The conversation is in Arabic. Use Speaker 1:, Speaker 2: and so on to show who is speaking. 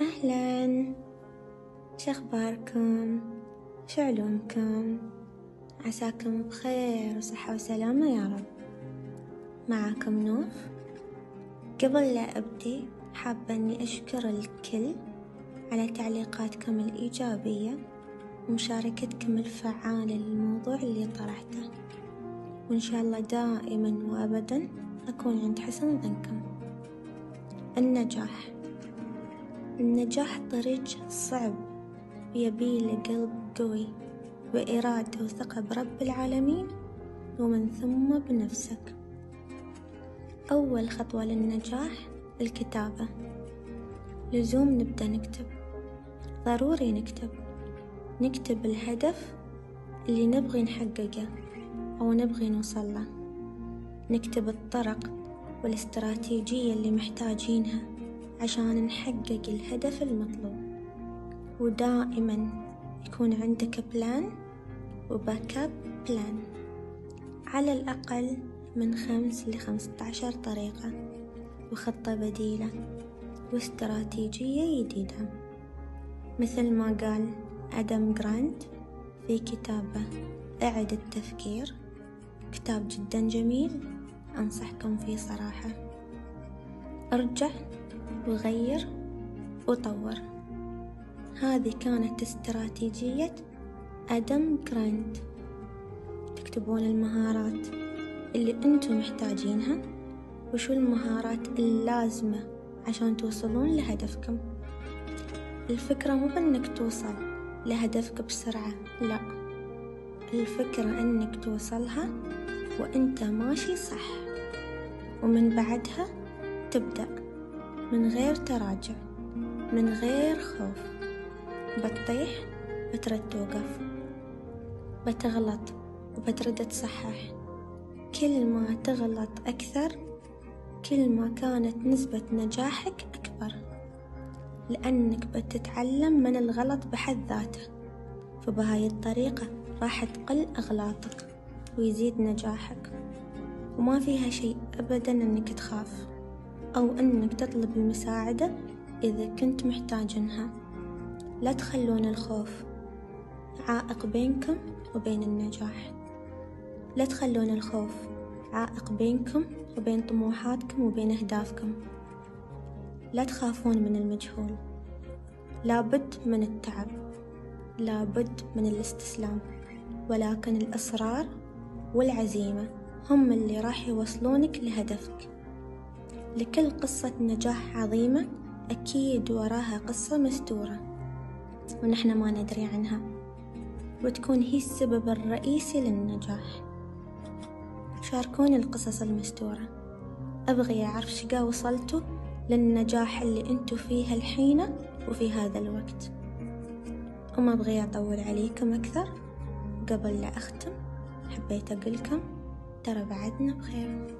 Speaker 1: أهلا. شخباركم شعلومكم عساكم بخير وصحة وسلامة يا رب. معاكم نوف. قبل لا أبدي حابة أني أشكر الكل على تعليقاتكم الإيجابية ومشاركتكم الفعالة للموضوع اللي طرحته. وإن شاء الله دائما وأبدا أكون عند حسن ظنكم. النجاح. النجاح طريق صعب يبيله قلب قوي وإرادة وثقة برب العالمين ومن ثم بنفسك. أول خطوة للنجاح الكتابة. لزوم نبدأ نكتب. ضروري نكتب. نكتب الهدف اللي نبغي نحققه أو نبغي نوصل له. نكتب الطرق والاستراتيجية اللي محتاجينها. عشان نحقق الهدف المطلوب. ودائما يكون عندك plan و backup plan على الأقل من خمس لخمسة عشر طريقة وخطة بديلة واستراتيجية جديدة. مثل ما قال أدم جرانت في كتابه أعد التفكير كتاب جدا جميل أنصحكم فيه صراحة. أرجع وغير وطور. هذه كانت استراتيجية أدم جرانت تكتبون المهارات اللي أنتم محتاجينها وشو المهارات اللازمة عشان توصلون لهدفكم. الفكرة مو بأنك توصل لهدفك بسرعة لا. الفكرة أنك توصلها وأنت ماشي صح. ومن بعدها تبدأ. من غير تراجع من غير خوف. بتطيح بترد توقف بتغلط وبترد تصحح. كل ما تغلط أكثر كل ما كانت نسبة نجاحك أكبر. لأنك بتتعلم من الغلط بحد ذاته فبهاي الطريقة راح تقل أغلاطك ويزيد نجاحك. وما فيها شيء أبدا أنك تخاف. أو أنك تطلب المساعدة إذا كنت محتاجنها لا تخلون الخوف عائق بينكم وبين النجاح. لا تخلون الخوف عائق بينكم وبين طموحاتكم وبين أهدافكم. لا تخافون من المجهول. لابد من التعب. لابد من الاستسلام. ولكن الإصرار والعزيمة هم اللي راح يوصلونك لهدفك. لكل قصة نجاح عظيمة أكيد وراها قصة مستورة. ونحن ما ندري عنها. وتكون هي السبب الرئيسي للنجاح. شاركوني القصص المستورة. أبغي أعرف شقا وصلتوا للنجاح اللي أنتوا فيه الحين وفي هذا الوقت. وما أبغي أطول عليكم أكثر. قبل لا أختم حبيت أقولكم ترى بعدنا بخير.